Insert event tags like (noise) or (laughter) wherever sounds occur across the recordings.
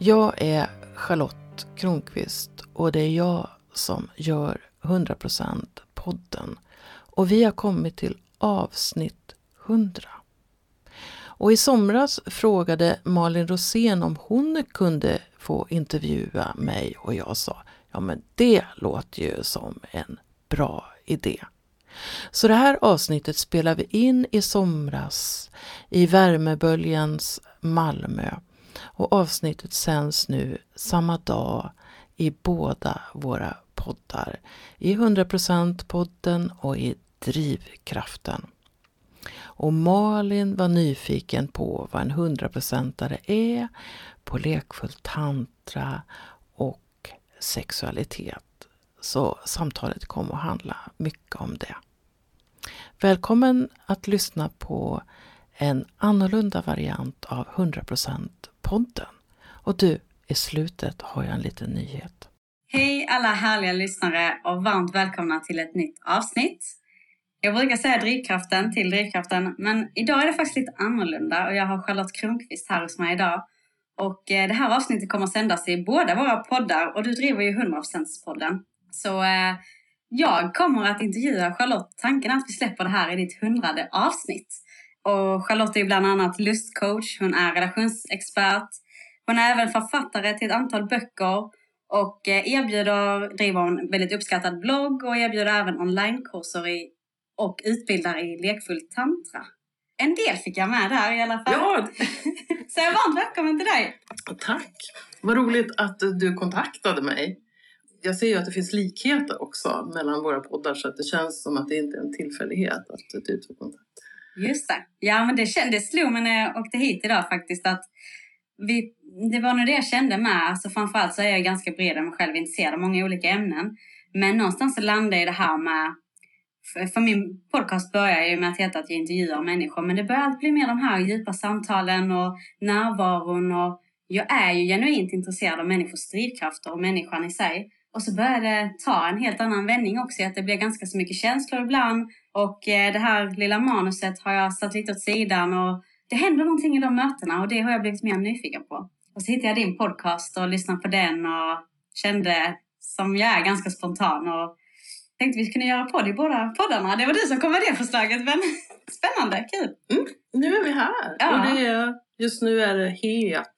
Jag är Charlotte Kronqvist och det är jag som gör 100% podden. Och vi har kommit till avsnitt 100. Och i somras frågade Malin Rosén om hon kunde få intervjua mig och jag sa ja men det låter ju som en bra idé. Så det här avsnittet spelar vi in i somras i värmeböljans Malmö och avsnittet sänds nu samma dag i båda våra poddar. I 100% podden och i Drivkraften. Och Malin var nyfiken på vad en 100%are är, på lekfull tantra och sexualitet. Så samtalet kom att handla mycket om det. Välkommen att lyssna på en annorlunda variant av 100% podden. Och du, i slutet har jag en liten nyhet. Hej alla härliga lyssnare och varmt välkomna till ett nytt avsnitt. Jag brukar säga drivkraften till drivkraften, men idag är det faktiskt lite annorlunda och jag har Charlotte Kronqvist här hos mig idag. Och eh, det här avsnittet kommer att sändas i båda våra poddar och du driver ju 100%-podden. Så eh, jag kommer att intervjua Charlotte. Tanken är att vi släpper det här i ditt hundrade avsnitt. Och Charlotte är bland annat lustcoach, hon är relationsexpert, hon är även författare till ett antal böcker och eh, erbjuder, driver en väldigt uppskattad blogg och erbjuder även onlinekurser i, och utbildar i lekfull tantra. En del fick jag med där i alla fall. Ja. (laughs) Så jag varmt välkommen till dig. Tack! Vad roligt att du kontaktade mig. Jag ser ju att det finns likheter också mellan våra poddar så att det känns som att det inte är en tillfällighet att du tog kontakt. Just det. Ja, men det, kände, det slog mig när jag åkte hit idag faktiskt att vi, det var nog det jag kände med. Alltså framförallt så är jag ganska bred av mig själv, intresserad av många olika ämnen. Men någonstans så landade jag i det här med för, min podcast börjar ju med att heta att jag intervjuar människor men det börjar alltid bli mer de här djupa samtalen och närvaron och jag är ju genuint intresserad av människors drivkrafter och människan i sig. Och så börjar det ta en helt annan vändning också, att det blir ganska så mycket känslor ibland. Och eh, det här lilla manuset har jag satt lite åt sidan och det händer någonting i de mötena och det har jag blivit mer nyfiken på. Och så hittade jag din podcast och lyssnade på den och kände, som jag är, ganska spontan och tänkte vi kunde göra podd i båda poddarna. Det var du som kom med det förslaget, men (laughs) spännande, kul! Mm, nu är vi här Ja. och det är, just nu är det het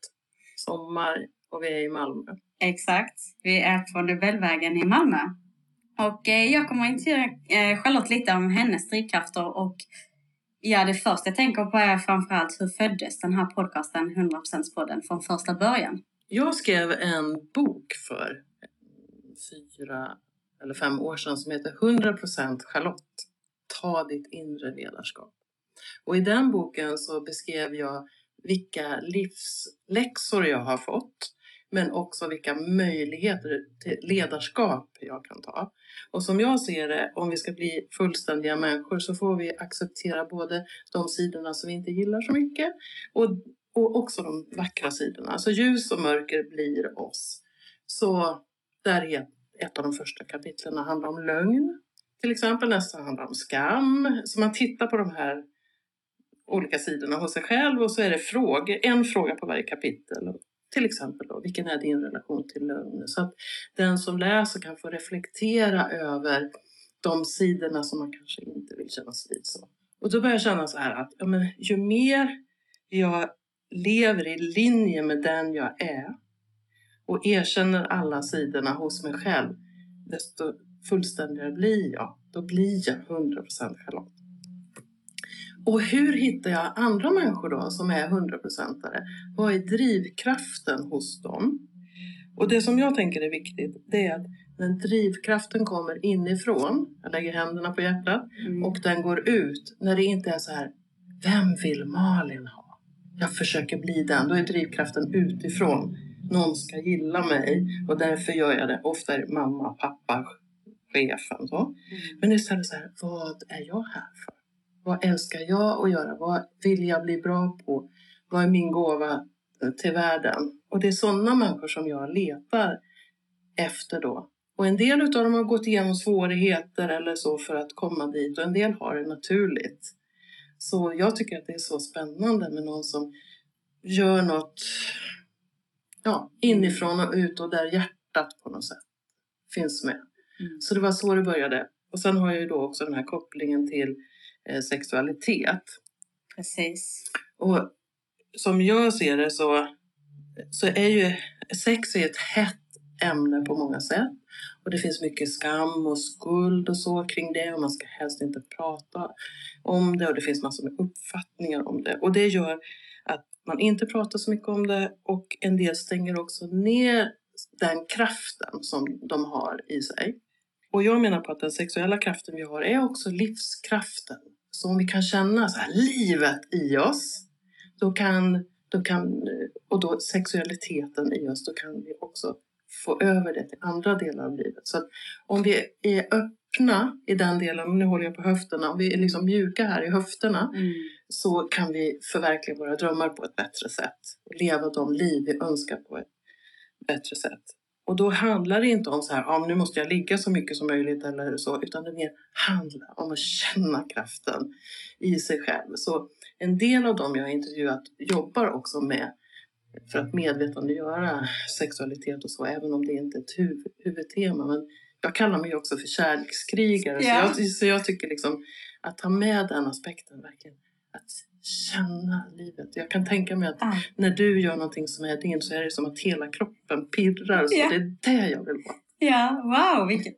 sommar och vi är i Malmö. Exakt. Vi är på Nobelvägen i Malmö. Och eh, jag kommer att intervjua eh, Charlotte lite om hennes drivkrafter och ja, det första jag tänker på är framförallt hur föddes den här podcasten 100%-podden från första början? Jag skrev en bok för fyra eller fem år sedan som heter 100% Charlotte. Ta ditt inre ledarskap. Och i den boken så beskrev jag vilka livsläxor jag har fått men också vilka möjligheter till ledarskap jag kan ta. Och som jag ser det, om vi ska bli fullständiga människor så får vi acceptera både de sidorna som vi inte gillar så mycket och, och också de vackra sidorna. Alltså ljus och mörker blir oss. Så där är ett av de första kapitlen handlar om lögn. Till exempel nästa handlar om skam. Så man tittar på de här olika sidorna hos sig själv och så är det frågor, en fråga på varje kapitel. Till exempel då, vilken är din relation till lögn? Så att den som läser kan få reflektera över de sidorna som man kanske inte vill kännas vid. Så. Och då börjar jag känna så här att ja, men, ju mer jag lever i linje med den jag är och erkänner alla sidorna hos mig själv, desto fullständigare blir jag. Då blir jag 100% Charlotte. Och hur hittar jag andra människor då som är 100%are? Vad är drivkraften hos dem? Och det som jag tänker är viktigt, det är att när drivkraften kommer inifrån, jag lägger händerna på hjärtat, Mm. och den går ut, när det inte är så här, vem vill Malin ha? Jag försöker bli den, då är drivkraften utifrån. Någon ska gilla mig och därför gör jag det. Ofta är det mamma, pappa, chefen. Så. Men det är istället så här, vad är jag här för? Vad älskar jag att göra? Vad vill jag bli bra på? Vad är min gåva eh, till världen? Och det är sådana människor som jag letar efter då. Och en del av dem har gått igenom svårigheter eller så för att komma dit och en del har det naturligt. Så jag tycker att det är så spännande med någon som gör något ja, inifrån och ut och där hjärtat på något sätt finns med. Mm. Så det var så det började. Och sen har jag ju då också den här kopplingen till sexualitet. Precis. Och som jag ser det så, så är ju sex är ett hett ämne på många sätt. Och det finns mycket skam och skuld och så kring det och man ska helst inte prata om det och det finns massor med uppfattningar om det. Och det gör att man inte pratar så mycket om det och en del stänger också ner den kraften som de har i sig. Och jag menar på att den sexuella kraften vi har är också livskraften. Så om vi kan känna så här, livet i oss, då kan, då kan, och då sexualiteten i oss, då kan vi också få över det till andra delar av livet. Så om vi är öppna i den delen, nu håller jag på höfterna, om vi är liksom mjuka här i höfterna Mm. så kan vi förverkliga våra drömmar på ett bättre sätt och leva de liv vi önskar på ett bättre sätt. Och då handlar det inte om så här, ah, nu måste jag ligga så mycket som möjligt eller så, utan det mer handlar om att känna kraften i sig själv. Så en del av dem jag har intervjuat jobbar också med för att medvetandegöra sexualitet och så, även om det inte är ett huv- huvudtema. Men jag kallar mig också för kärlekskrigare, Ja. så, jag, så jag tycker liksom att ta med den aspekten verkligen. Att känna livet. Jag kan tänka mig att Ah. när du gör någonting som är din så är det som att hela kroppen pirrar. Så Ja. det är det jag vill vara. Ja, wow, vilken,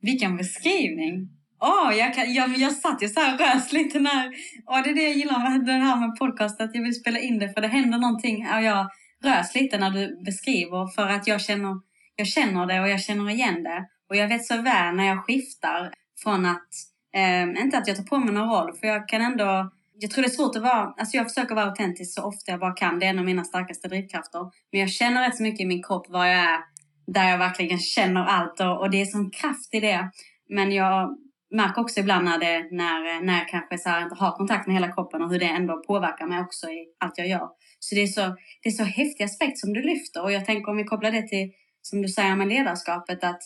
vilken beskrivning. Åh, jag, kan, jag, jag satt ju så här rös lite när... Åh, det är det jag gillar med det här med podcast, att jag vill spela in det för det händer någonting. Och jag rös lite när du beskriver för att jag känner, jag känner det och jag känner igen det. Och jag vet så väl när jag skiftar från att, eh, inte att jag tar på mig någon roll, för jag kan ändå jag tror det är svårt att vara, alltså jag försöker vara autentisk så ofta jag bara kan. Det är en av mina starkaste drivkrafter. Men jag känner rätt så mycket i min kropp var jag är. Där jag verkligen känner allt och, och det är sån kraft i det. Men jag märker också ibland när, det, när, när jag kanske så här inte har kontakt med hela kroppen och hur det ändå påverkar mig också i allt jag gör. Så det är så, det är så häftig aspekt som du lyfter. Och jag tänker om vi kopplar det till, som du säger med ledarskapet, att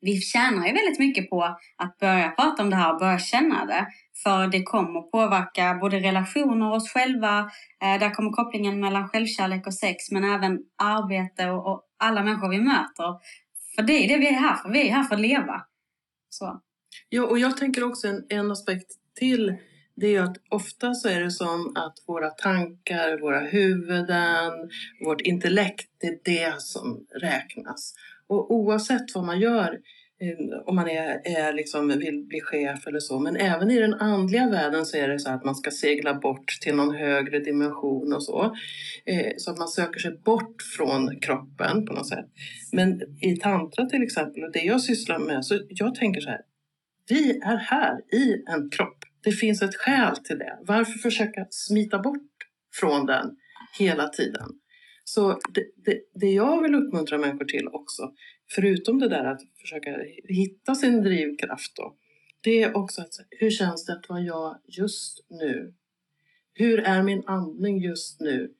vi tjänar ju väldigt mycket på att börja prata om det här och börja känna det. För det kommer påverka både relationer och oss själva. Eh, där kommer kopplingen mellan självkärlek och sex, men även arbete och, alla människor vi möter. För det är det vi är här för. Vi är här för att leva. Så. Ja, och jag tänker också en, en aspekt till. Det är att ofta så är det som att våra tankar, våra huvuden, vårt intellekt, det är det som räknas. Och oavsett vad man gör, Eh, om man är, är liksom, vill bli chef eller så, men även i den andliga världen så är det så att man ska segla bort till någon högre dimension och så. Eh, Så att man söker sig bort från kroppen på något sätt. Men i tantra till exempel, och det jag sysslar med, så jag tänker så här, vi är här i en kropp. Det finns ett skäl till det. Varför försöka smita bort från den hela tiden? Så det, det, det jag vill uppmuntra människor till också, förutom det där att försöka hitta sin drivkraft då, det är också att hur känns det att vara jag just nu? Hur är min andning just nu?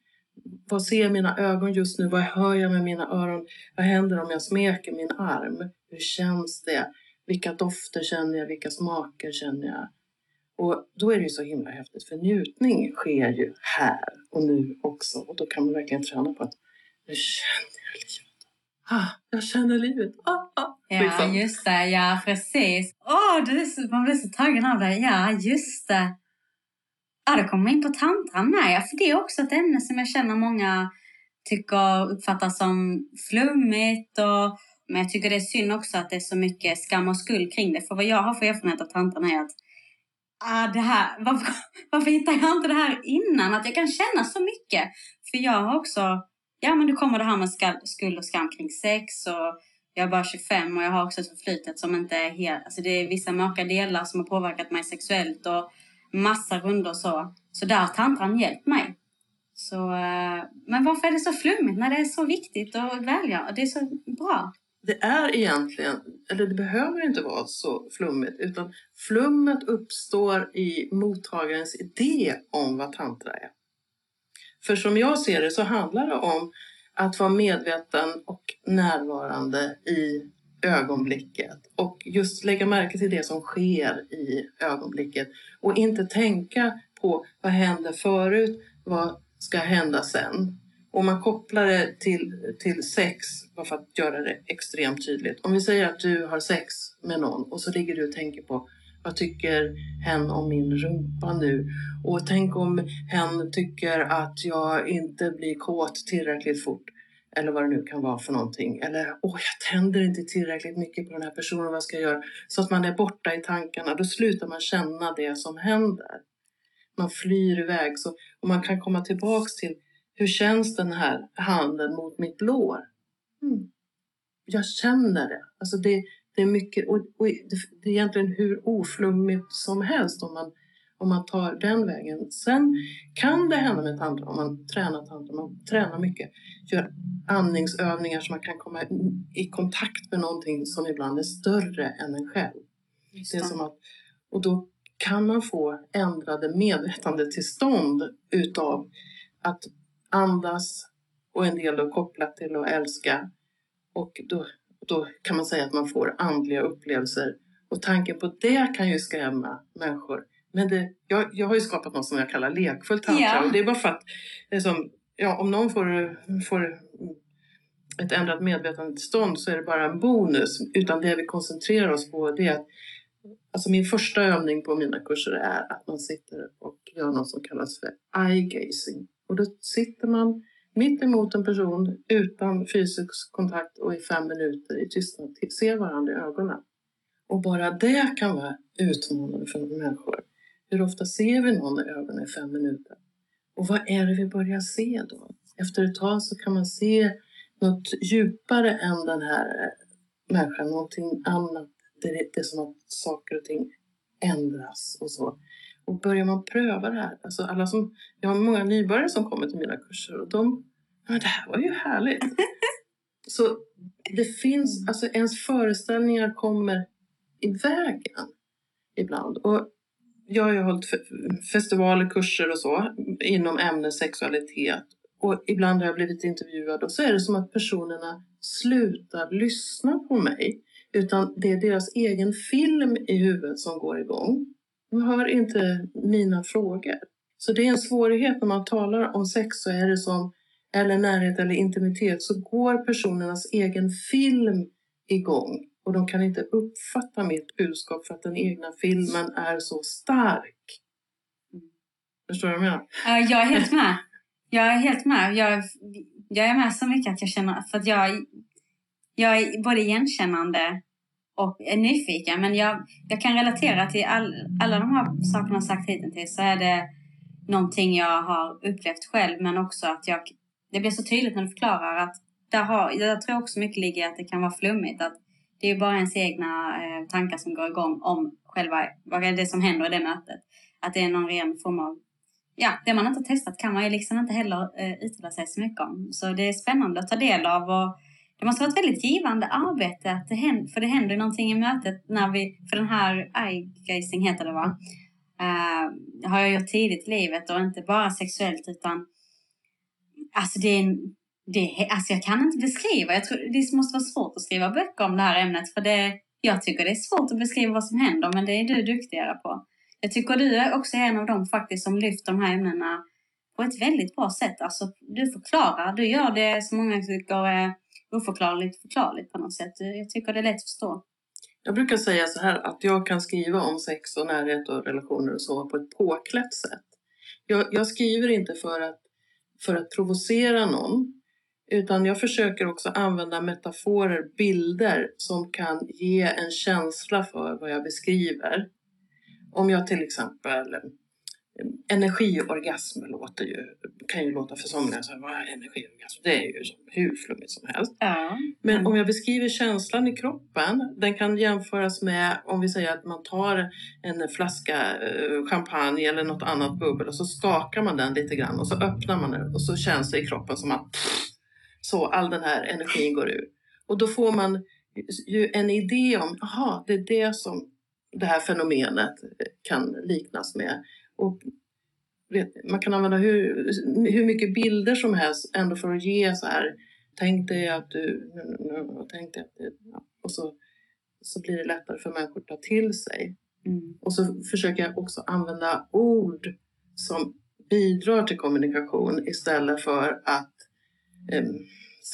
Vad ser mina ögon just nu? Vad hör jag med mina öron? Vad händer om jag smeker min arm? Hur känns det? Vilka dofter känner jag? Vilka smaker känner jag? Och då är det ju så himla häftigt för njutning sker ju här och nu också. Och då kan man verkligen träna på att nu känner jag livet. Ah, jag känner livet. Ah, ah, Ja, liksom. just det. Ja, precis. Åh, är så, man blir så tagen av det. Ja, just det. Ja, då kommer vi in på tantran med. Ja, för det är också ett ämne som jag känner många tycker uppfattas som flummigt. Och, men jag tycker det är synd också att det är så mycket skam och skuld kring det. För vad jag har för erfarenhet av tantran är att ah, det här, varför, (laughs) varför hittar jag inte det här innan? Att jag kan känna så mycket. För jag har också, ja men då kommer det här med skall- skuld och skam kring sex och jag är bara 25 och jag har också ett förflutet som inte är helt... Alltså det är vissa mörka delar som har påverkat mig sexuellt och massa runder och så. Så där har tantran hjälpt mig. Så, eh, men varför är det så flummigt när det är så viktigt och välgörande? Det är så bra. Det är egentligen, eller det behöver inte vara så flummigt, utan flummet uppstår i mottagarens idé om vad tantra är. För som jag ser det så handlar det om att vara medveten och närvarande i ögonblicket och just lägga märke till det som sker i ögonblicket och inte tänka på vad hände förut, vad ska hända sen, Och man kopplar det till, till sex, bara för att göra det extremt tydligt. Om vi säger att du har sex med någon och så ligger du och tänker på vad tycker hen om min rumpa nu? Och tänk om hen tycker att jag inte blir kåt tillräckligt fort. Eller vad det nu kan vara för någonting. Eller, åh, jag tänder inte tillräckligt mycket på den här personen, vad ska jag göra? Så att man är borta i tankarna. Då slutar man känna det som händer. Man flyr iväg. Så, och man kan komma tillbaks till, hur känns den här handen mot mitt lår? Mm. Jag känner det. Alltså det, det är mycket, och, och det är egentligen hur oflummigt som helst om man, om man tar den vägen. Sen kan det hända med tantrum, om man tränar tantrum, man tränar mycket, gör andningsövningar så man kan komma i kontakt med någonting som ibland är större än en själv. Det. är som att, och då kan man få ändrade medvetandetillstånd utav att andas och en del då kopplat till att älska. Och då då kan man säga att man får andliga upplevelser. Och tanken på det kan ju skrämma människor. Men det, jag, jag har ju skapat något som jag kallar lekfullt tantra. Yeah. Och det är bara för att liksom, ja, om någon får, får ett ändrat medvetandestånd så är det bara en bonus. Utan det vi koncentrerar oss på det är att Alltså min första övning på mina kurser är att man sitter och gör något som kallas för eye gazing. Och då sitter man mitt emot en person utan fysisk kontakt och i fem minuter i tystnad ser varandra i ögonen. Och bara det kan vara utmanande för människor. Hur ofta ser vi någon i ögonen i fem minuter? Och vad är det vi börjar se då? Efter ett tag så kan man se något djupare än den här eh, människan, någonting annat. Det är, det är som att saker och ting ändras och så. Och börjar man pröva det här, alltså alla som, jag har många nybörjare som kommer till mina kurser och de, men det här var ju härligt. (laughs) Så det finns, alltså ens föreställningar kommer i vägen ibland. Och jag har ju hållit festivaler, kurser och så inom ämnet sexualitet. Och ibland har jag blivit intervjuad och så är det som att personerna slutar lyssna på mig. Utan det är deras egen film i huvudet som går igång. De hör inte mina frågor. Så det är en svårighet när man talar om sex så är det som, eller närhet eller intimitet, så går personernas egen film igång. Och de kan inte uppfatta mitt budskap för att den egna filmen är så stark. Förstår du vad jag menar? Jag är helt med. Jag är helt med. Jag, jag är med så mycket att jag känner, för att jag, jag är både igenkännande och är nyfiken. Men jag, jag kan relatera till all, alla de här sakerna jag sagt hittills så är det någonting jag har upplevt själv men också att jag, det blir så tydligt när du förklarar att där, har, Jag tror också mycket ligger att det kan vara flummigt. Att det är bara ens egna eh, tankar som går igång om själva vad är det som händer i det mötet. Att det är någon ren form av ja, det man inte har testat kan man ju liksom inte heller eh, uttala sig så mycket om. Så det är spännande att ta del av och det måste vara ett väldigt givande arbete, att det händer, för det händer någonting i mötet när vi, för den här eye-gazing heter det va? Uh, har jag gjort tidigt i livet och inte bara sexuellt utan alltså det är en, det, alltså jag kan inte beskriva, jag tror det måste vara svårt att skriva böcker om det här ämnet för det, jag tycker det är svårt att beskriva vad som händer men det är du duktigare på. Jag tycker du är också en av dem faktiskt som lyfter de här ämnena på ett väldigt bra sätt. Alltså, du förklarar, du gör det som många tycker är oförklarligt förklarligt på något sätt. Jag tycker det är lätt att förstå. Jag brukar säga så här att jag kan skriva om sex och närhet och relationer och så på ett påklätt sätt. Jag, jag skriver inte för att, för att provocera någon utan jag försöker också använda metaforer, bilder som kan ge en känsla för vad jag beskriver. Om jag till exempel energiorgasm låter ju, kan ju låta för somliga så här, vad är energiorgasm? Det är ju hur flummigt som helst. Ja. Men om jag beskriver känslan i kroppen, den kan jämföras med om vi säger att man tar en flaska eh, champagne eller något annat bubbel och så skakar man den lite grann och så öppnar man den och så känns det i kroppen som att så all den här energin går ur. Och då får man ju en idé om, aha, det är det som det här fenomenet kan liknas med. Och man kan använda hur, hur mycket bilder som helst ändå för att ge så här. Tänk dig att du... Tänk dig att du och så, så blir det lättare för människor att ta till sig. Mm. Och så försöker jag också använda ord som bidrar till kommunikation istället för att eh,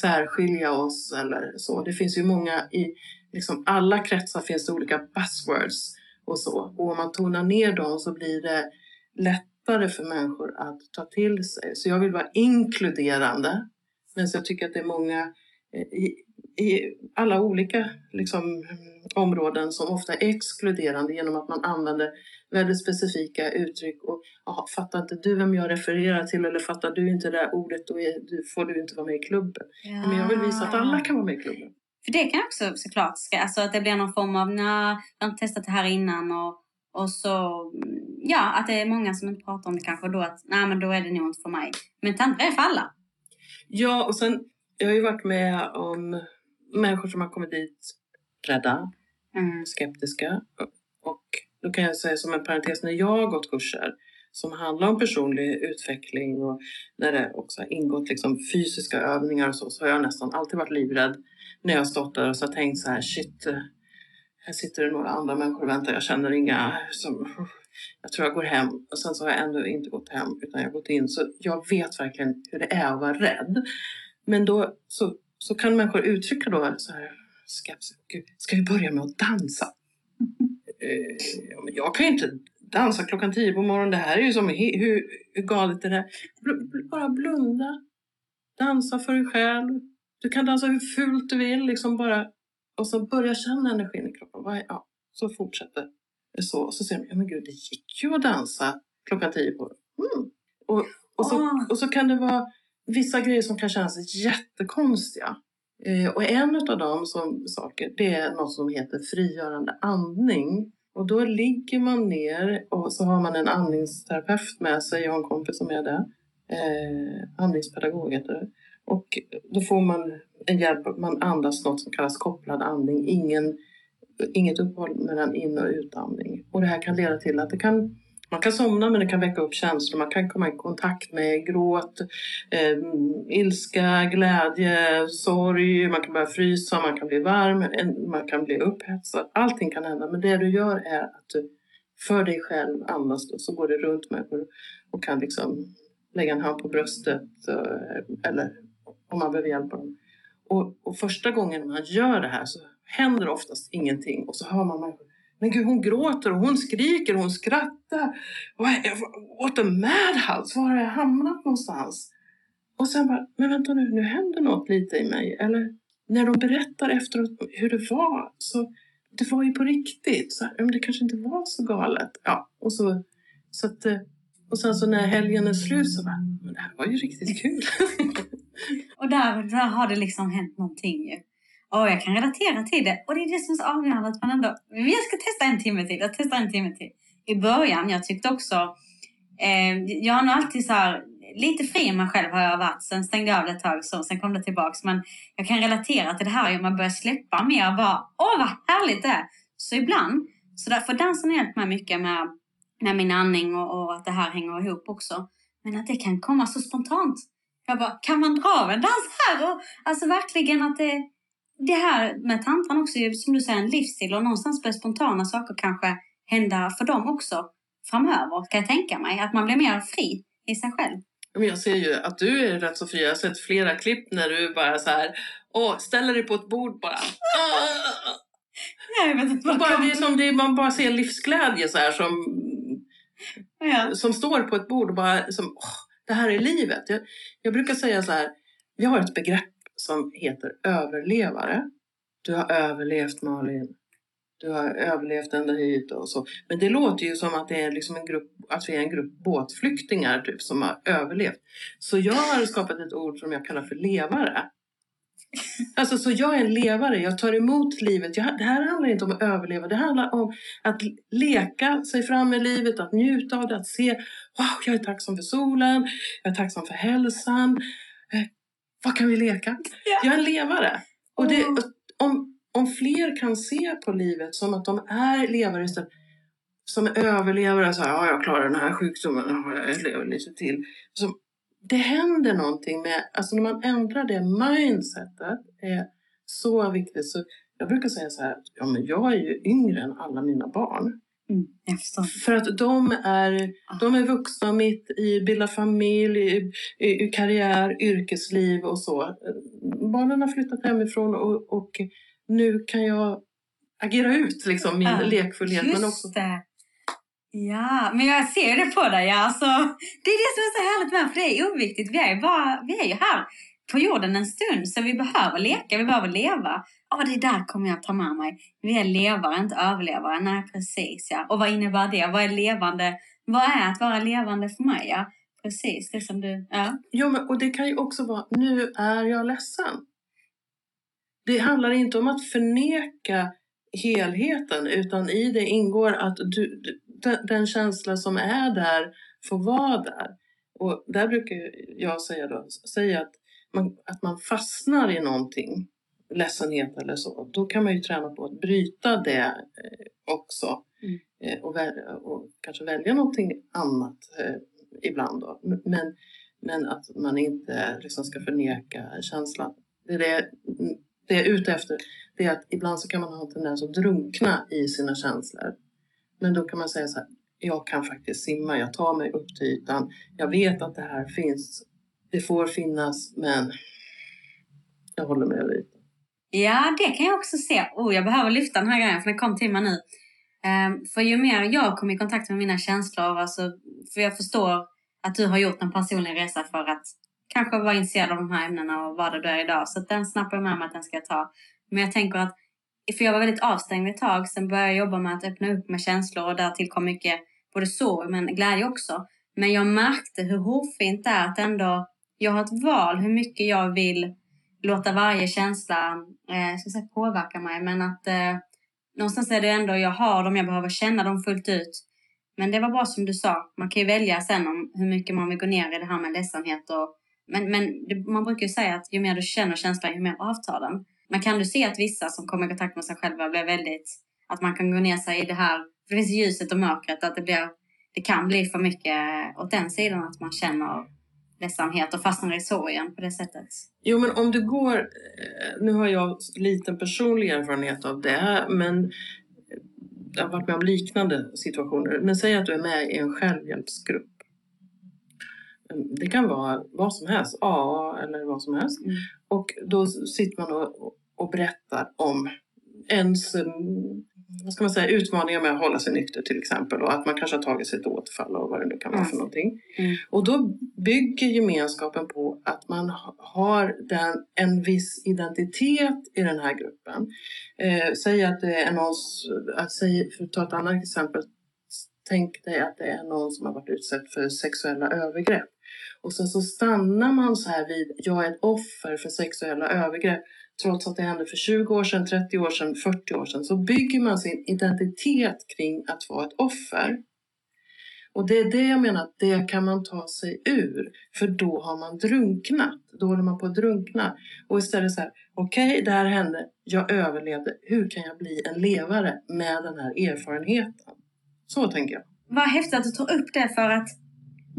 särskilja oss eller så. Det finns ju många i liksom alla kretsar finns det olika buzzwords och så. Och om man tonar ner dem så blir det lättare för människor att ta till sig. Så jag vill vara inkluderande. Men så jag tycker att det är många eh, i, i alla olika liksom, områden som ofta är exkluderande genom att man använder väldigt specifika uttryck. Och, aha, fattar inte du vem jag refererar till eller fattar du inte det där ordet då är, du, får du inte vara med i klubben. Ja. Men jag vill visa att alla kan vara med i klubben. För det kan också såklart, alltså att det blir någon form av, nej, jag har inte testat det här innan och, och så, ja, att det är många som inte pratar om det kanske då att, nej men då är det nog inte för mig. Men tantra är för alla. Ja, och sen, jag har ju varit med om människor som har kommit dit rädda, mm. skeptiska. Och då kan jag säga som en parentes, när jag har gått kurser som handlar om personlig utveckling och när det också har ingått liksom fysiska övningar och så, så har jag nästan alltid varit livrädd när jag stått där och så har tänkt så här, shit, här sitter det några andra människor och väntar, jag känner inga som, jag tror jag går hem. Och sen så har jag ändå inte gått hem utan jag har gått in. Så jag vet verkligen hur det är att vara rädd. Men då så, så kan människor uttrycka då så här, ska vi börja med att dansa? (laughs) eh, jag kan ju inte dansa klockan tio på morgonen. Det här är ju som, hur, hur galet är det? Bara blunda. Dansa för dig själv. Du kan dansa hur fult du vill, liksom bara. Och så börja känna energin i kroppen. Ja, så fortsätter det så. Och så säger man, ja men gud, det gick ju att dansa klockan tio på mm. och, och, så, ah. och så kan det vara vissa grejer som kan kännas jättekonstiga. Eh, och en av de som, saker, det är något som heter frigörande andning. Och då ligger man ner och så har man en andningsterapeut med sig. Jag har en kompis som är det. Eh, andningspedagog heter det. Och då får man en hjälp, man andas något som kallas kopplad andning. Ingen, inget uppehåll mellan in och utandning. Och det här kan leda till att det kan man kan somna men det kan väcka upp känslor. Man kan komma i kontakt med gråt, eh, ilska, glädje, sorg. Man kan börja frysa, man kan bli varm, man kan bli upphetsad. Allting kan hända. Men det du gör är att du för dig själv andas och så går det runt människor och kan liksom lägga en hand på bröstet eh, eller om man behöver hjälpa dem. Och, och första gången man gör det här så händer oftast ingenting och så hör man människor men gud, hon gråter och hon skriker och hon skrattar. What a madhouse! Var har jag hamnat någonstans? Och sen bara, men vänta nu, nu händer något lite i mig. Eller när de berättar efteråt hur det var, så det var ju på riktigt. Så, men det kanske inte var så galet. Ja, och så, så att, eh, och sen så när helgen är slut så bara, men det här var ju riktigt kul. (laughs) och där, där har det liksom hänt någonting ju. Och jag kan relatera till det. Och det är det som är så avgörande att man ändå... Jag ska testa en timme till. Jag testar en timme till. I början, jag tyckte också... Eh, jag har nog alltid så här... Lite fri med mig själv har jag varit. Sen stängde jag av det ett tag, så, sen kom det tillbaks. Men jag kan relatera till det här att man börjar släppa mer. Bara, åh vad härligt det är! Så ibland, så därför dansen har hjälpt mig mycket med, med min andning och, och att det här hänger ihop också. Men att det kan komma så spontant. Jag bara, kan man dra av en dans här? Och, alltså verkligen att det det här med tantran också, som du säger, en livsstil och någonstans börjar spontana saker kanske hända för dem också framöver, kan jag tänka mig. Att man blir mer fri i sig själv. jag ser ju att du är rätt så fri. Jag har sett flera klipp när du bara så här, åh, ställer dig på ett bord bara. (laughs) jag vet inte bara, det är som det, man bara ser livsglädje så här som, ja. som står på ett bord och bara som, åh, det här är livet. Jag, jag brukar säga så här, vi har ett begrepp som heter överlevare. Du har överlevt Malin. Du har överlevt ända hit och så. Men det låter ju som att det är liksom en grupp, att vi är en grupp båtflyktingar typ som har överlevt. Så jag har skapat ett ord som jag kallar för levare. Alltså så jag är en levare, jag tar emot livet. Jag, det här handlar inte om att överleva, det handlar om att leka sig fram i livet, att njuta av det, att se wow, jag är tacksam för solen, jag är tacksam för hälsan, vad kan vi leka? Ja. Jag är en levare. Och det, om, om fler kan se på livet som att de är levare istället som överlevare, så här, ja, jag klarar den här sjukdomen, jag lever lite till. Så det händer någonting med, alltså när man ändrar det mindsetet är så viktigt. Så jag brukar säga så här, ja men jag är ju yngre än alla mina barn. Mm. För att de är, de är vuxna mitt i bilda familj, i, i, i karriär, yrkesliv och så. Barnen har flyttat hemifrån och, och nu kan jag agera ut liksom min Ja, lekfullhet. Just Men också, det. Ja, men jag ser det på dig. Alltså, det är det som är så härligt med för det är oviktigt. Vi är ju bara, vi är ju här på jorden en stund så vi behöver leka, vi behöver leva. Ja, det där kommer jag ta med mig. Vi är levare, inte överlevare. Nej, precis ja. Och vad innebär det? Vad är levande? Vad är att vara levande för mig? Ja, precis. Det som du... Ja. Jo, men, och det kan ju också vara, nu är jag ledsen. Det handlar inte om att förneka helheten utan i det ingår att du, den, känsla som är där får vara där. Och där brukar jag säga, då, säga att, man, att man fastnar i någonting, ledsenhet eller så, då kan man ju träna på att bryta det eh, också. Mm. Eh, och, väl, och kanske välja någonting annat eh, ibland. Då. Men, men att man inte liksom ska förneka känslan. Det är det, det jag är ute efter. Det är att ibland så kan man ha en tendens att drunkna i sina känslor. Men då kan man säga så här, jag kan faktiskt simma, jag tar mig upp till ytan. Jag vet att det här finns, det får finnas, men jag håller mig över ytan. Ja, det kan jag också se. Oh, jag behöver lyfta den här grejen för den kom till mig nu. Ehm, för ju mer jag kommer i kontakt med mina känslor, alltså, för jag förstår att du har gjort en personlig resa för att kanske vara intresserad av de här ämnena och vad det du är idag. Så att den snappar jag med mig att den ska jag ta. Men jag tänker att, för jag var väldigt avstängd ett tag, sen började jag jobba med att öppna upp med känslor och där tillkom mycket både sorg men glädje också. Men jag märkte hur hårfint det är att ändå, jag har ett val hur mycket jag vill låta varje känsla eh, ska säga, påverka mig. Men att eh, någonstans är det ändå, jag har dem, jag behöver känna dem fullt ut. Men det var bra som du sa, man kan ju välja sen om hur mycket man vill gå ner i det här med ledsamhet. Och, men men det, man brukar ju säga att ju mer du känner känslan, ju mer avtar den. Men kan du se att vissa som kommer i kontakt med sig själva blir väldigt, att man kan gå ner sig i det här, för det finns ljuset och mörkret, att det blir, det kan bli för mycket åt den sidan, att man känner ledsamhet och fastnar i sorgen på det sättet. Jo, men om du går... eh, Nu har jag liten personlig erfarenhet av det, men jag har varit med om liknande situationer. Men säg att du är med i en självhjälpsgrupp. Det kan vara vad som helst, AA eller vad som helst. Mm. Och då sitter man och, och berättar om ens vad ska man säga, utmaningar med att hålla sig nykter till exempel och att man kanske har tagit sig ett återfall och vad det nu kan vara Mm. för någonting. Mm. Och då bygger gemenskapen på att man ha- har den, en viss identitet i den här gruppen. Eh, säg att det är någon, att säg, för att ta ett annat exempel, tänk dig att det är någon som har varit utsatt för sexuella övergrepp. Och sen så stannar man så här vid, jag är ett offer för sexuella övergrepp. Trots att det hände för 20 år sedan, 30 år sedan, 40 år sedan. Så bygger man sin identitet kring att vara ett offer. Och det är det jag menar, att det kan man ta sig ur. För då har man drunknat. Då håller man på att drunkna. Och istället så här, okej det här hände, jag överlevde. Hur kan jag bli en levare med den här erfarenheten? Så tänker jag. Vad häftigt att du tar upp det för att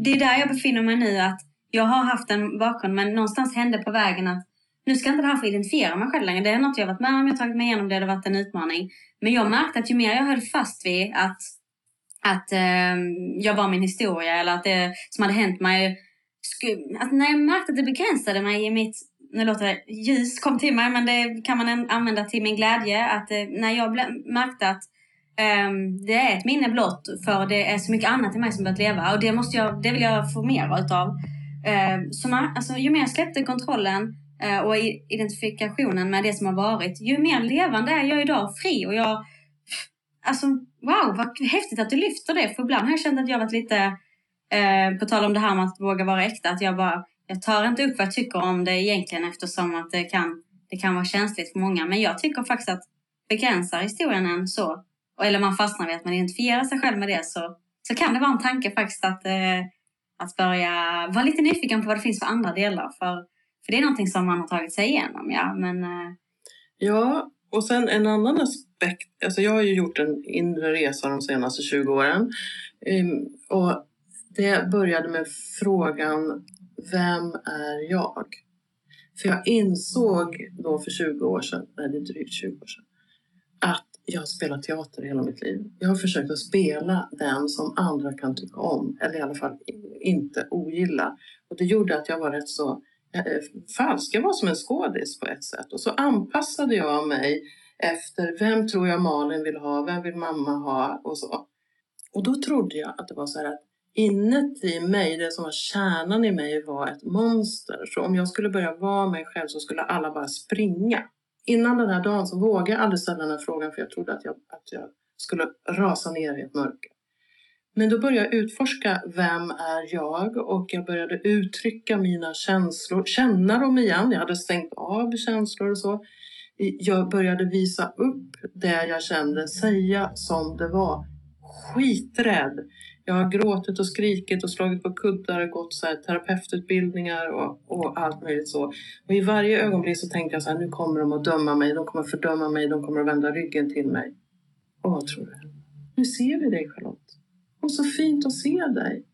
det är där jag befinner mig nu. att Jag har haft en bakgrund men någonstans hände på vägen att nu ska inte det här få identifiera mig själv längre. Det är något jag varit med om, jag har tagit mig igenom det, det har varit en utmaning. Men jag märkte att ju mer jag höll fast vid att, att eh, jag var min historia eller att det som hade hänt mig. Att när jag märkte att det begränsade mig i mitt, nu låter det ljus kom till mig men det kan man använda till min glädje. Att eh, när jag märkte att Ehm, det är ett minne blott för det är så mycket annat i mig som börjat leva och det, måste jag, det vill jag få mer utav. Ehm, så man, alltså, ju mer jag släppte kontrollen eh, och identifikationen med det som har varit, ju mer levande är jag idag, fri och jag... Alltså wow, vad häftigt att du lyfter det för ibland har jag känt att jag varit lite, eh, på tal om det här med att våga vara äkta, att jag bara, jag tar inte upp vad jag tycker om det egentligen eftersom att det kan, det kan vara känsligt för många. Men jag tycker faktiskt att begränsar historien en så eller man fastnar vid att man identifierar sig själv med det så, så kan det vara en tanke faktiskt att, eh, att börja vara lite nyfiken på vad det finns för andra delar. För, för det är någonting som man har tagit sig igenom. Ja, men, eh, Ja, och sen en annan aspekt. Alltså jag har ju gjort en inre resa de senaste 20 åren. Um, och det började med frågan, vem är jag? För jag insåg då för 20 år sedan, nej det är drygt 20 år sedan, att jag har spelat teater hela mitt liv. Jag har försökt att spela den som andra kan tycka om, eller i alla fall inte ogilla. Och det gjorde att jag var rätt så eh, eh, falsk. Jag var som en skådis på ett sätt. Och så anpassade jag mig efter vem tror jag Malin vill ha, vem vill mamma ha och så. Och då trodde jag att det var så här att inuti mig, det som var kärnan i mig var ett monster. Så om jag skulle börja vara mig själv så skulle alla bara springa. Innan den här dagen så vågade jag aldrig ställa den här frågan för jag trodde att jag, att jag skulle rasa ner i ett mörker. Men då började jag utforska vem är jag och jag började uttrycka mina känslor, känna dem igen. Jag hade stängt av känslor och så. Jag började visa upp det jag kände, säga som det var. Skiträdd. Jag har gråtit och skrikit och slagit på kuddar och gått så här, terapeututbildningar och, och allt möjligt så. Och i varje ögonblick så tänkte jag så här, nu kommer de att döma mig, de kommer att fördöma mig, de kommer att vända ryggen till mig. Och vad tror du? Nu ser vi dig Charlotte. Och så fint att se dig.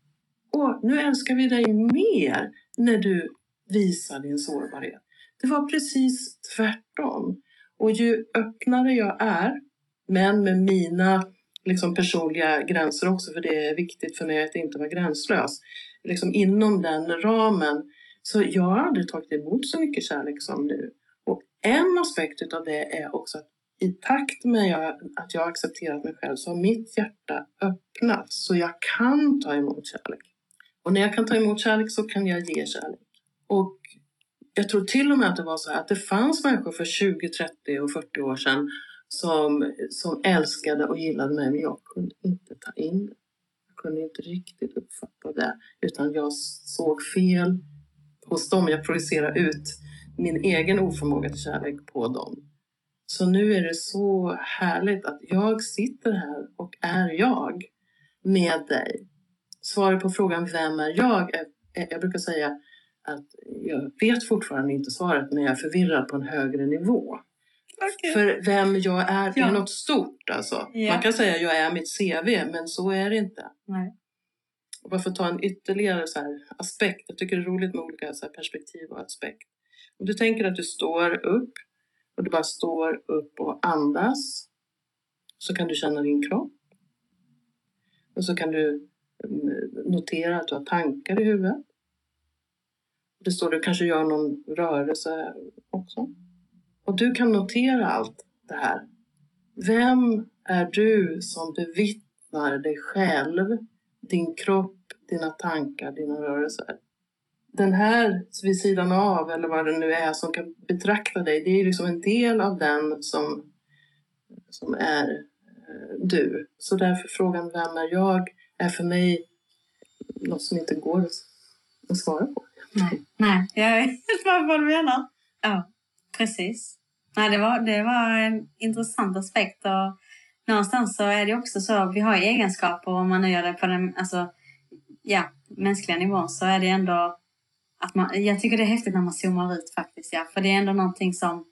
Och nu älskar vi dig mer när du visar din sårbarhet. Det var precis tvärtom. Och ju öppnare jag är, men med mina liksom personliga gränser också, för det är viktigt för mig att inte vara gränslös. Liksom inom den ramen. Så jag har aldrig tagit emot så mycket kärlek som nu. Och en aspekt av det är också att i takt med att jag har accepterat mig själv så har mitt hjärta öppnats så jag kan ta emot kärlek. Och när jag kan ta emot kärlek så kan jag ge kärlek. Och jag tror till och med att det var så här att det fanns människor för 20, 30 och 40 år sedan som, som älskade och gillade mig, men jag kunde inte ta in det. Jag kunde inte riktigt uppfatta det, utan jag såg fel hos dem. Jag projicerade ut min egen oförmåga till kärlek på dem. Så nu är det så härligt att jag sitter här och är jag med dig. Svaret på frågan vem är jag? Jag brukar säga att jag vet fortfarande inte svaret men jag är förvirrad på en högre nivå. Okay. För vem jag är ja. är något stort alltså. Ja. Man kan säga att jag är mitt CV, men så är det inte. Nej. Och bara för att ta en ytterligare så här aspekt. Jag tycker det är roligt med olika så perspektiv och aspekt. Om du tänker att du står upp och du bara står upp och andas. Så kan du känna din kropp. Och så kan du mm, notera att du har tankar i huvudet. Det står du kanske gör någon rörelse också. Och du kan notera allt det här. Vem är du som bevittnar dig själv, din kropp, dina tankar, dina rörelser? Den här vid sidan av, eller vad det nu är, som kan betrakta dig, det är liksom en del av den som, som är eh, du. Så därför frågan Vem är jag? är för mig något som inte går att svara på. Nej, Nej jag vet vad du menar. Ja, precis. Nej, det, var, det var en intressant aspekt. Och någonstans så är det också så, vi har egenskaper om man nu gör det på den alltså, ja, mänskliga nivån så är det ändå att man, jag tycker det är häftigt när man zoomar ut faktiskt. Ja, för det är ändå någonting som,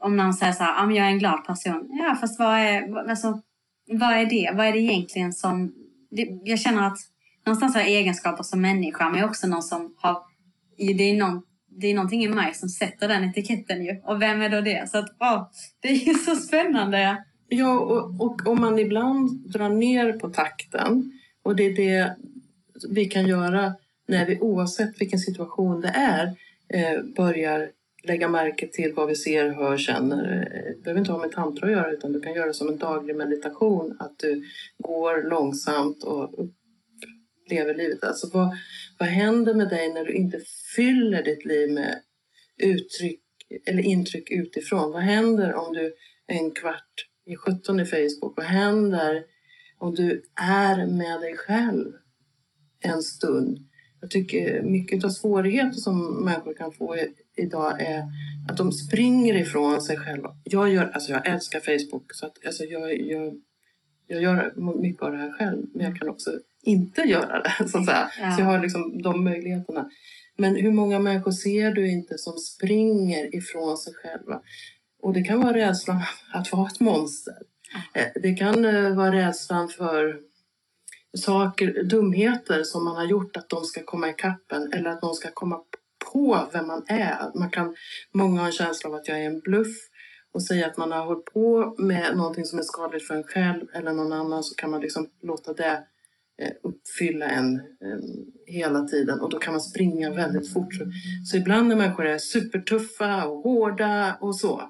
om någon säger så här, ah, jag är en glad person. Ja, fast vad är, alltså, vad är det? Vad är det egentligen som, det, jag känner att någonstans har jag egenskaper som människa men jag är också någon som har, det är någon det är någonting i mig som sätter den etiketten ju. Och vem är då det? Så att, åh, det är ju så spännande. Ja, och, och om man ibland drar ner på takten och det är det vi kan göra när vi oavsett vilken situation det är eh, börjar lägga märke till vad vi ser, hör, känner. Eh, det behöver inte ha med tantra att göra utan du kan göra det som en daglig meditation. Att du går långsamt och upplever livet. Alltså vad, vad händer med dig när du inte fyller ditt liv med uttryck eller intryck utifrån? Vad händer om du en kvart i 17 i Facebook? Vad händer om du är med dig själv en stund? Jag tycker mycket av svårigheter som människor kan få idag är att de springer ifrån sig själva. Jag, gör, alltså jag älskar Facebook, så att, alltså jag, jag, jag gör mycket av det här själv. Men jag kan också inte göra det. (laughs) Så, att säga. Så jag har liksom de möjligheterna. Men hur många människor ser du inte som springer ifrån sig själva? Och det kan vara rädslan (laughs) att vara ett monster. Eh, det kan eh, vara rädslan för saker, dumheter som man har gjort, att de ska komma i kappen eller att de ska komma på vem man är. Man kan, många har en känsla av att jag är en bluff och säga att man har hållit på med någonting som är skadligt för en själv eller någon annan så kan man liksom låta det Eh, uppfylla en eh, hela tiden och då kan man springa väldigt fort. Så ibland när människor är supertuffa och hårda och så,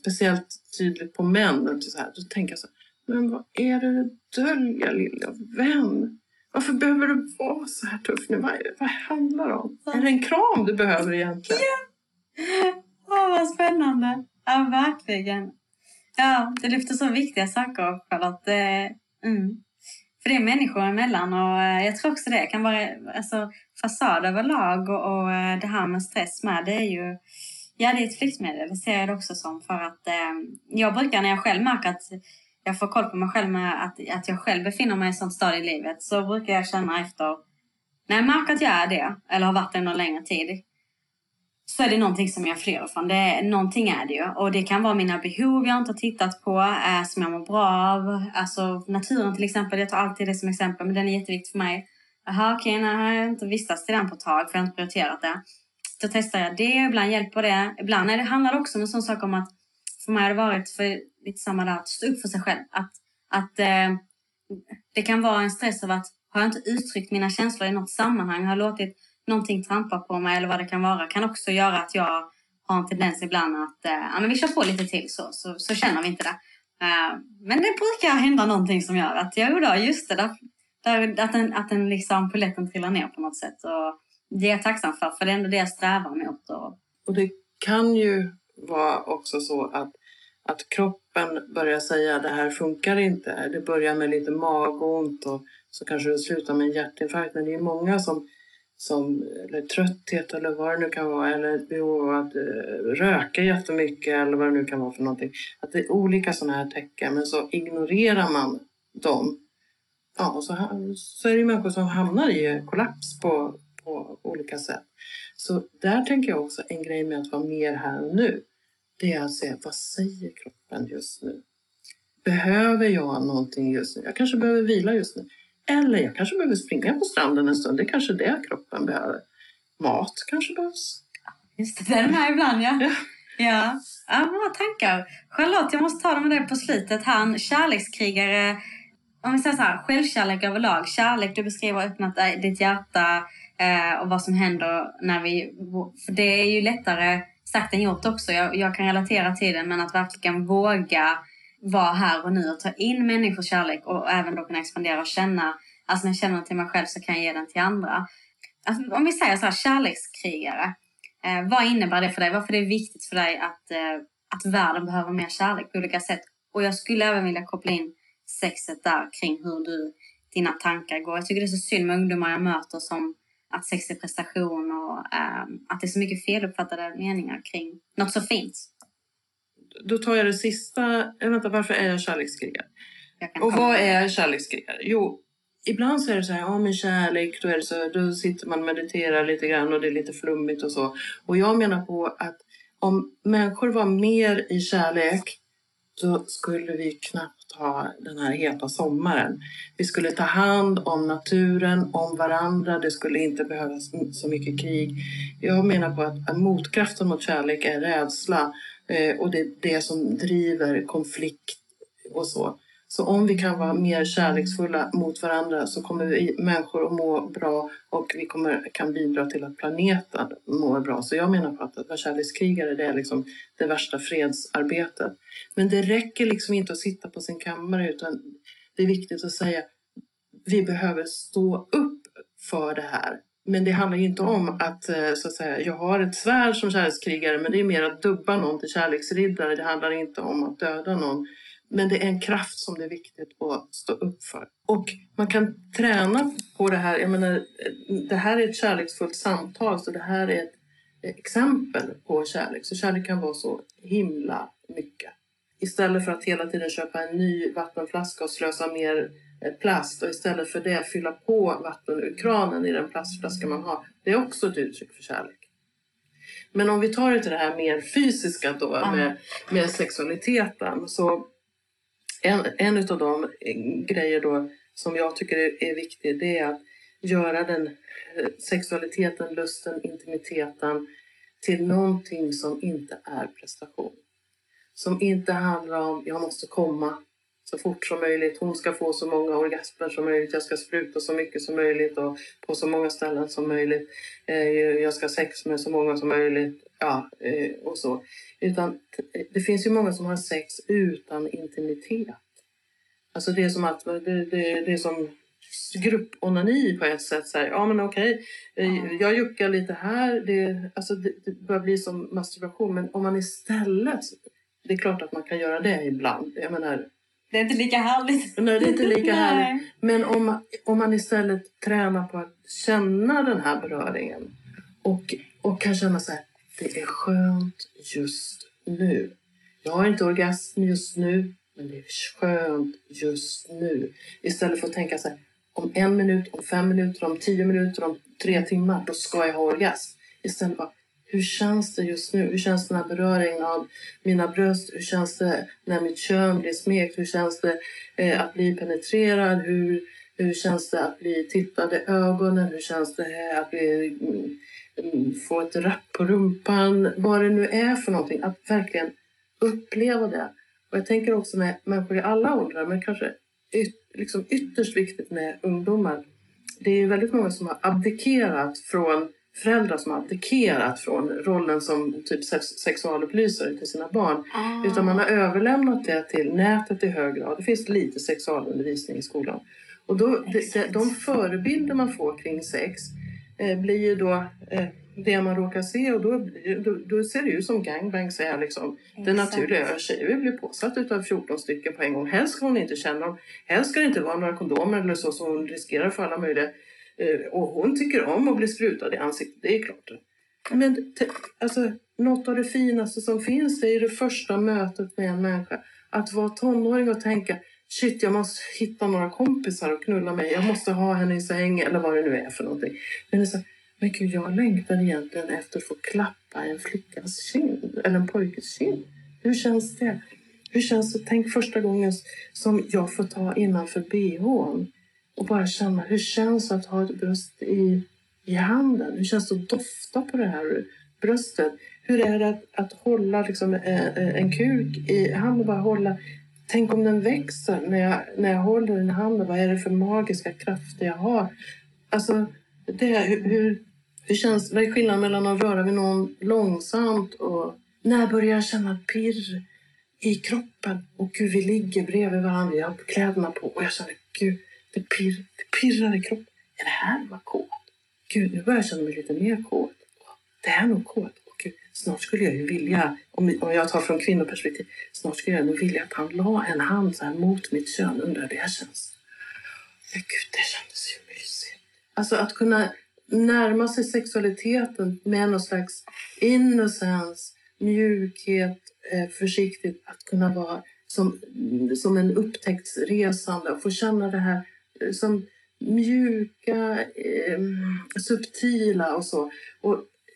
speciellt tydligt på män, så här, då tänker jag så men vad är det du döljer lilla vän? Varför behöver du vara så här tuff nu? Vad, vad handlar det om? Är det en kram du behöver egentligen? Ja! Åh, vad spännande! Ja, verkligen. Ja, du lyfter så viktiga saker, Charlotte. Eh, mm. För det är människor emellan och eh, jag tror också det kan vara alltså, fasad överlag och, och eh, det här med stress med. Det är ju ja, det är ett flyktmedel, det ser jag det också som. För att eh, jag brukar när jag själv märker att jag får koll på mig själv med att, att jag själv befinner mig i ett sånt stadie i livet så brukar jag känna efter när jag märker att jag är det eller har varit det någon längre tid så är det någonting som jag flyr ifrån. Det är, någonting är det ju. Och det kan vara mina behov jag inte har tittat på, eh, som jag mår bra av. Alltså naturen till exempel. Jag tar alltid det som exempel, men den är jätteviktig för mig. Jaha, okej, okay, nej, jag har inte vistats till den på ett tag för jag har inte prioriterat det. Då testar jag det, ibland hjälper det. Ibland är det, handlar det också om en sån sak om att för mig har det varit för, lite samma där, att stå upp för sig själv. Att, att eh, det kan vara en stress av att har jag inte uttryckt mina känslor i något sammanhang, har jag låtit någonting trampar på mig eller vad det kan vara kan också göra att jag har en tendens ibland att eh, ja, men vi kör på lite till så, så, så känner vi inte det. Uh, men det brukar hända någonting som gör att jo då, just det, där, där, att den, att den liksom polletten trillar ner på något sätt. Och det är jag tacksam för, för det är ändå det jag strävar mot. Och, och det kan ju vara också så att, att kroppen börjar säga det här funkar inte. Det börjar med lite magont och så kanske det slutar med en hjärtinfarkt. Men det är många som som eller trötthet eller vad det nu kan vara eller ett behov av att uh, röka jättemycket eller vad det nu kan vara för någonting. Att det är olika sådana här tecken men så ignorerar man dem. Ja, och så, så är det människor som hamnar i kollaps på, på olika sätt. Så där tänker jag också en grej med att vara mer här och nu. Det är att se vad säger kroppen just nu? Behöver jag någonting just nu? Jag kanske behöver vila just nu. Eller jag kanske behöver springa på stranden en stund. Det är kanske det kroppen behöver. Mat kanske behövs. Just det, den är med ibland ja. ja. Ja, ja bra tankar. Charlotte, jag måste ta det med dig på slutet. Han, kärlekskrigare, om vi säger så här, självkärlek överlag. Kärlek, du beskriver öppnat ditt hjärta eh, och vad som händer när vi... För det är ju lättare sagt än gjort också. Jag, jag kan relatera till det, men att verkligen våga vara här och nu och ta in människors kärlek och även då kunna expandera och känna, alltså när jag känner den till mig själv så kan jag ge den till andra. Alltså, om vi säger så här, kärlekskrigare. Eh, vad innebär det för dig? Varför är det viktigt för dig att, eh, att världen behöver mer kärlek på olika sätt? Och jag skulle även vilja koppla in sexet där kring hur du, dina tankar går. Jag tycker det är så synd med ungdomar jag möter som att sex är prestation och eh, att det är så mycket feluppfattade meningar kring något så fint då tar jag det sista. Äh, vänta, varför är jag kärlekskrigare? Jag och vad är kärlekskrigare? Jo, ibland så är det så här, ja men kärlek, då, är det så, då sitter man och mediterar lite grann och det är lite flummigt och så. Och jag menar på att om människor var mer i kärlek då skulle vi knappt ha den här heta sommaren. Vi skulle ta hand om naturen, om varandra. Det skulle inte behövas så mycket krig. Jag menar på att motkraften mot kärlek är rädsla Eh, Eh, och det är det som driver konflikt och så. Så om vi kan vara mer kärleksfulla mot varandra så kommer vi människor att må bra och vi kommer, kan bidra till att planeten mår bra. Så jag menar på att vara kärlekskrigare det är liksom det värsta fredsarbetet. Men det räcker liksom inte att sitta på sin kammare utan det är viktigt att säga vi behöver stå upp för det här. Men det handlar inte om att, eh, så att säga, jag har ett svärd som kärlekskrigare men det är mer att dubba någon till kärleksriddare. Det handlar inte om att döda någon. Men det är en kraft som det är viktigt att stå upp för. Och man kan träna på det här. Jag menar, det här är ett kärleksfullt samtal så det här är ett exempel på kärlek. Så kärlek kan vara så himla mycket. Istället för att hela tiden köpa en ny vattenflaska och slösa mer plast och istället för det fylla på vatten ur kranen i den plastflaska man har. Det är också ett uttryck för kärlek. Men om vi tar det till det här mer fysiska då mm. med, med sexualiteten. Så en, en av de grejer då som jag tycker är, är viktig det är att göra den eh, sexualiteten, lusten, intimiteten till någonting som inte är prestation. som inte handlar om jag måste komma så fort som möjligt. Hon ska få så många orgasmer som möjligt. Jag ska spruta så mycket som möjligt och på så många ställen som möjligt. Eh, jag ska ha sex med så många som möjligt. Ja, eh, och så. Utan det finns ju många som har sex utan intimitet. Alltså det är som att det, det, det är som grupponani på ett sätt. Så här, ja men okej, okay. jag juckar lite här. Det, alltså det, det börjar bli som masturbation. Men om man istället, det är klart att man kan göra det ibland. Jag menar, det är inte lika härligt. Nej, det är inte lika (laughs) härligt. Men om, om man istället tränar på att känna den här beröringen och, och kan känna så här, det är skönt just nu. Jag har inte orgasm just nu, men det är skönt just nu. Istället för att tänka så här, om en minut, om fem minuter, om tio minuter, om tre timmar, då ska jag ha orgasm. Istället bara, hur känns det just nu? Hur känns den här beröringen av mina bröst? Hur känns det när mitt kön blir smekt? Hur känns det eh, att bli penetrerad? Hur, hur känns det att bli tittad i ögonen? Hur känns det eh, att bli, mm, mm få ett rapp på rumpan? Vad det nu är för någonting. Att verkligen uppleva det. Och jag tänker också med människor i alla åldrar, men kanske yt, liksom ytterst viktigt med ungdomar. Det är väldigt många som har abdikerat från föräldrar som har abdikerat från rollen som typ sexualupplysare till sina barn. Ah. Utan man har överlämnat det till nätet i hög grad. Det finns lite sexualundervisning i skolan. Och då, de, de förebilder man får kring sex eh, blir ju då eh, det man råkar se och då, då, då ser det ut som gangbangs är liksom det naturliga. Tjejer vill bli påsatt utav 14 stycken på en gång. Helst ska hon inte känna dem. Helst ska det inte vara några kondomer eller så som hon riskerar för alla möjliga Eh, och hon tycker om att bli sprutad i ansiktet, det är klart. Men alltså, något av det finaste som finns det är det första mötet med en människa. Att vara tonåring och tänka shit, jag måste hitta några kompisar och knulla mig. Jag måste ha henne i säng eller vad det nu är för någonting. Men, det är så, men gud, jag längtar egentligen efter att få klappa en flickas kind eller en pojkes kind. Hur känns det? Hur känns det? Tänk första gången som jag får ta innanför bhn och bara känna hur känns det att ha ett bröst i, i handen? Hur känns det att dofta på det här bröstet? Hur är det att, att hålla liksom, en, en kuk i handen? Bara hålla, tänk om den växer när jag, när jag håller den i handen. Vad är det för magiska krafter jag har? Alltså, det, hur, hur, hur känns, vad är skillnaden mellan att röra vid någon långsamt och när börjar jag känna pirr i kroppen? Och gud, vi ligger bredvid varandra, jag har kläderna på och jag känner gud, det, pirr, det pirrar i kroppen. Är det här var kåt? Gud, nu börjar jag känna mig lite mer kåt. Det här är nog kåt. Gud, snart skulle jag ju vilja, om, om jag tar från kvinnoperspektiv, snart skulle jag nog vilja att han la en hand så här mot mitt kön. Undrar hur det känns. Men gud, det kändes ju mysigt. Alltså att kunna närma sig sexualiteten med någon slags innocens, mjukhet, eh, försiktigt. Att kunna vara som, som en upptäcktsresande och få känna det här som mjuka, eh, subtila och så. Och,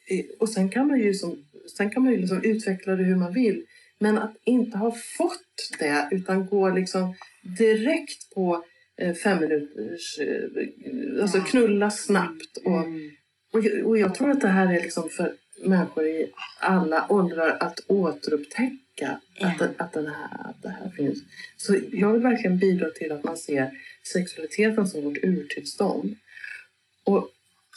eh, och sen kan man ju, som, sen kan man ju liksom utveckla det hur man vill. Men att inte ha fått det utan gå liksom direkt på eh, fem minuters, eh, alltså knulla snabbt. Och, mm. och, och jag tror att det här är liksom för människor i alla åldrar att återupptäcka att, att, den här, att det här finns. Så jag vill verkligen bidra till att man ser sexualiteten som vårt urtillstånd. Och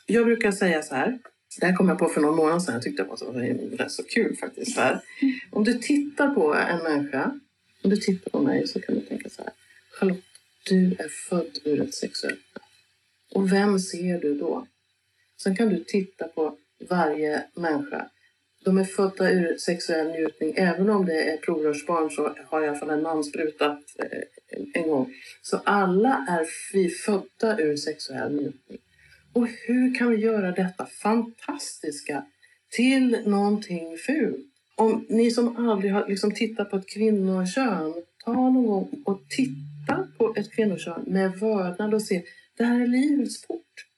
jag brukar säga så här, det här kom jag på för någon månad sedan, jag tyckte det var rätt så kul faktiskt. Här. (laughs) Om du tittar på en människa, om du tittar på mig så kan du tänka så här, Charlotte, du är född ur ett sexuellt Och vem ser du då? Sen kan du titta på varje människa. De är födda ur sexuell njutning. Även om det är provrörsbarn så har i alla fall en man sprutat eh, en gång. Så alla är vi födda ur sexuell njutning. Och hur kan vi göra detta fantastiska till någonting fult? Om ni som aldrig har liksom tittat på ett kvinnokön, ta någon gång och titta på ett kvinnokön med vördnad och se, det här är livets port.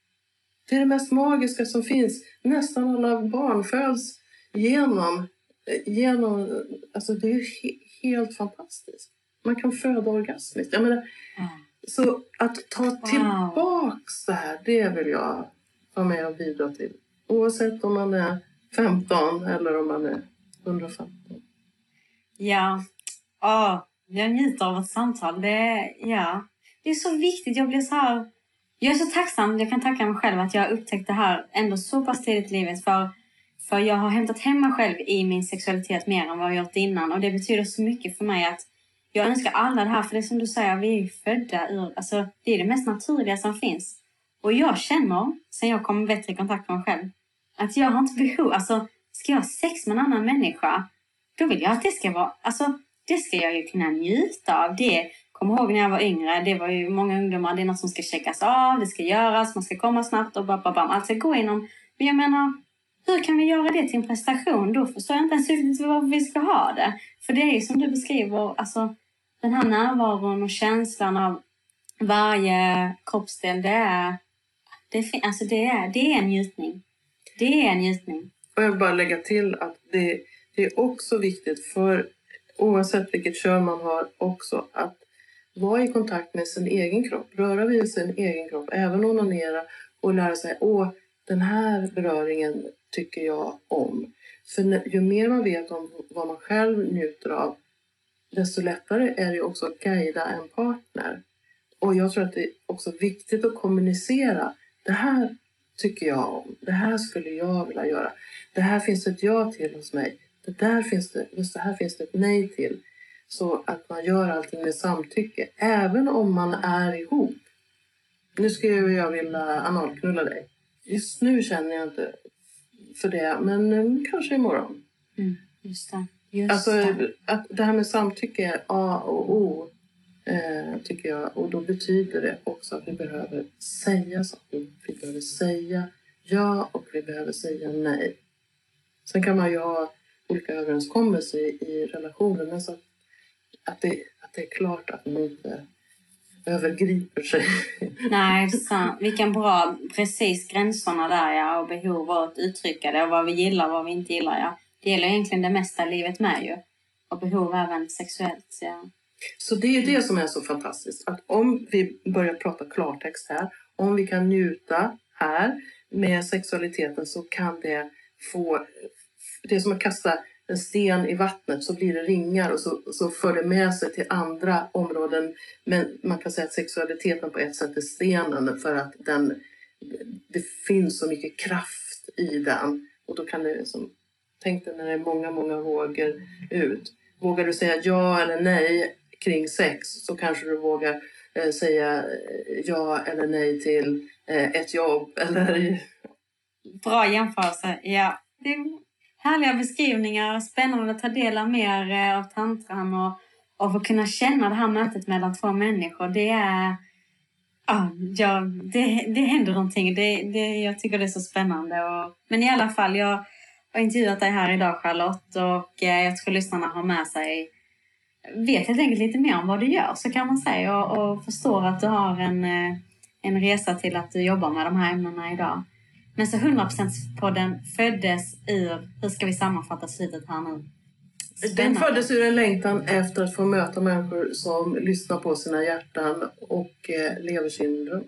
Det är det mest magiska som finns. Nästan alla barn föds genom, genom alltså det är he, helt fantastiskt. Man kan föda orgasmiskt. Jag menar, mm. Så att ta wow. tillbaks det här, det vill jag vara med och bidra till. Oavsett om man är 15 eller om man är 115. Ja. Åh, jag njuter av ett samtal. Det, ja. det är så viktigt. Jag blir så här... Jag är så tacksam. Jag kan tacka mig själv att jag upptäckt det här ändå så pass tidigt i livet. För, för jag har hämtat hem mig själv i min sexualitet mer än vad jag gjort innan. Och det betyder så mycket för mig att jag önskar alla det här. För det är som du säger, vi är ju födda ur... Alltså, det är det mest naturliga som finns. Och jag känner, sen jag kom bättre i kontakt med mig själv, att jag har inte behov... Alltså, ska jag ha sex med en annan människa, då vill jag att det ska vara... Alltså, det ska jag ju kunna njuta av. Det kommer ihåg när jag var yngre, det var ju många ungdomar, det är något som ska checkas av, det ska göras, man ska komma snabbt och bam, bam, bam. Allt ska gå inom. Men jag menar, hur kan vi göra det till en prestation? Då förstår jag inte ens riktigt varför vi ska ha det. För det är ju som du beskriver, alltså den här närvaron och känslan av varje kroppsdel, det är, det, alltså det är, det är en njutning. Det är en njutning. Och jag vill bara lägga till att det, det är också viktigt för oavsett vilket kön man har också att vara i kontakt med sin egen kropp, röra vid sin egen kropp, även onanera och lära sig åh, den här beröringen tycker jag om. För ju mer man vet om vad man själv njuter av, desto lättare är det också att guida en partner. Och jag tror att det är också viktigt att kommunicera. Det här tycker jag om. Det här skulle jag vilja göra. Det här finns ett ja till hos mig. Det där finns det, just det här finns det ett nej till. Så att man gör allting med samtycke, även om man är ihop. Nu skulle jag vilja analknulla dig. Just nu känner jag inte för det, men um, kanske imorgon. Mm, just det. Just alltså, det. Att det här med samtycke är A och O, eh, tycker jag. Och då betyder det också att vi behöver säga saker. Vi behöver säga ja och vi behöver säga nej. Sen kan man ju ha olika överenskommelser i, i relationen. Men så att, det, att det är klart att man inte övergriper sig. Nej, sant. Vilken bra, precis gränserna där ja. Och behov av att uttrycka det och vad vi gillar och vad vi inte gillar ja. Det gäller egentligen det mesta i livet med ju. Och behov även sexuellt ja. Så det är det som är så fantastiskt. Att om vi börjar prata klartext här, om vi kan njuta här med sexualiteten så kan det få det är som att kasta en sten i vattnet så blir det ringar och så, så för det med sig till andra områden. Men man kan säga att sexualiteten på ett sätt är stenen för att den, det finns så mycket kraft i den. Och då kan det liksom, tänk dig när det är många, många vågor ut. Vågar du säga ja eller nej kring sex så kanske du vågar eh, säga eh, ja eller nej till eh, ett jobb eller... Bra jämförelse, ja. Det härliga beskrivningar. Spännande att ta del av mer eh, av tantran och, och få kunna känna det här mötet mellan två människor. Det är... Ja, det, det händer någonting. Det, det, jag tycker det är så spännande. Och, men i alla fall, jag har intervjuat dig här idag Charlotte och eh, jag tror lyssnarna har med sig vet helt enkelt lite mer om vad du gör så kan man säga och, och förstår att du har en, eh, en resa till att du jobbar med de här ämnena idag. Men så 100%-podden föddes ur, hur ska vi sammanfatta slutet här nu? Den föddes ur en längtan efter att få möta människor som lyssnar på sina hjärtan och eh, lever sin dröm.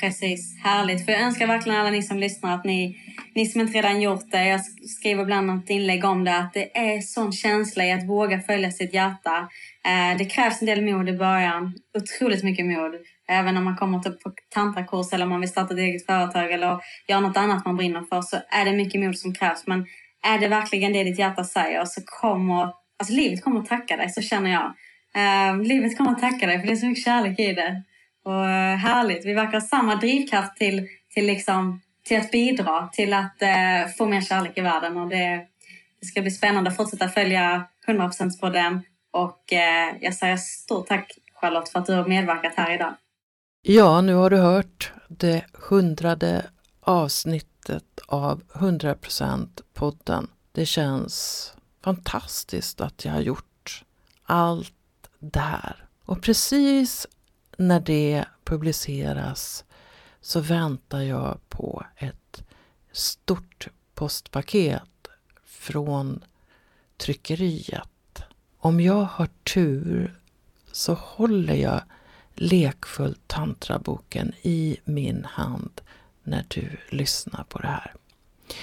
Precis, härligt. För jag önskar verkligen alla ni som lyssnar att ni, ni som inte redan gjort det, jag skriver ibland ett inlägg om det, att det är sån känsla i att våga följa sitt hjärta. Eh, det krävs en del mod i början, otroligt mycket mod. Även om man kommer till på tantrakurs eller om man vill starta ett eget företag eller göra något annat man brinner för så är det mycket mod som krävs. Men är det verkligen det ditt hjärta säger så kommer alltså livet kommer att tacka dig, så känner jag. Uh, livet kommer att tacka dig för det är så mycket kärlek i det. Och uh, härligt, vi verkar ha samma drivkraft till, till, liksom, till att bidra till att uh, få mer kärlek i världen. Och det, det ska bli spännande att fortsätta följa 100% på den. Och jag säger stort tack Charlotte för att du har medverkat här idag. Ja, nu har du hört det hundrade avsnittet av 100% podden. Det känns fantastiskt att jag har gjort allt där. Och precis när det publiceras så väntar jag på ett stort postpaket från tryckeriet. Om jag har tur så håller jag lekfullt tantraboken i min hand när du lyssnar på det här.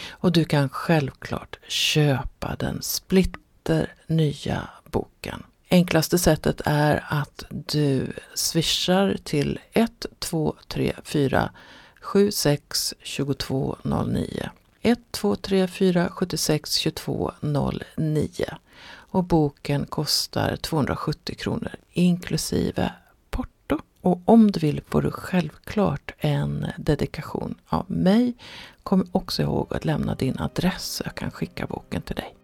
Och du kan självklart köpa den splitter nya boken. Enklaste sättet är att du swishar till 1234 76 22 09. 1234 76 22 09. Och boken kostar 270 kronor inklusive. Och om du vill får du självklart en dedikation av mig. Kom också ihåg att lämna din adress så jag kan skicka boken till dig.